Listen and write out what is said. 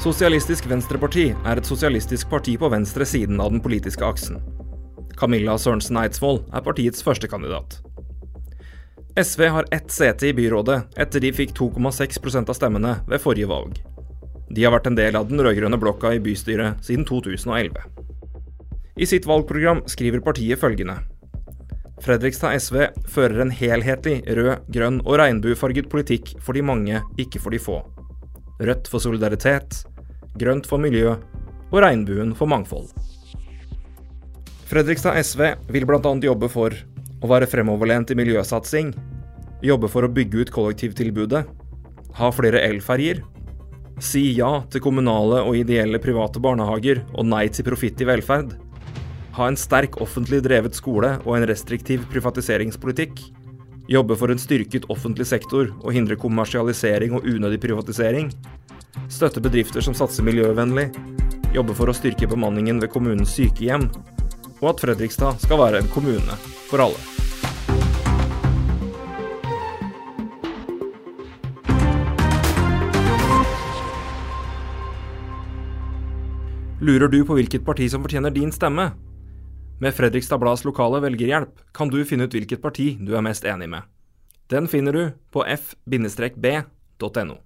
Sosialistisk Venstreparti er et sosialistisk parti på venstre siden av den politiske aksen. Camilla Sørensen Eidsvoll er partiets førstekandidat. SV har ett sete i byrådet etter de fikk 2,6% av stemmene ved forrige valg. De har vært en del av den rød-grønne blokka i bystyret siden 2011. I sitt valgprogram skriver partiet følgende. Fredrikstad SV fører en helhetlig rød, grønn og regnbuefarget politikk for de mange, ikke for de få. Rødt for solidaritet, grønt for miljø og regnbuen for mangfold. Fredrikstad SV vil bl.a. jobbe for å være fremoverlent i miljøsatsing, jobbe for å bygge ut kollektivtilbudet, ha flere elferjer, si ja til kommunale og ideelle private barnehager og nei til profitt i velferd, ha en sterk offentlig drevet skole og en restriktiv privatiseringspolitikk, jobbe for en styrket offentlig sektor og hindre kommersialisering og unødig privatisering, støtte bedrifter som satser miljøvennlig, jobbe for å styrke bemanningen ved kommunens sykehjem, og at Fredrikstad skal være en kommune for alle. Lurer du på hvilket parti som fortjener din stemme? Med Fredrikstad Blads lokale velgerhjelp kan du finne ut hvilket parti du er mest enig med. Den finner du på f-b.no.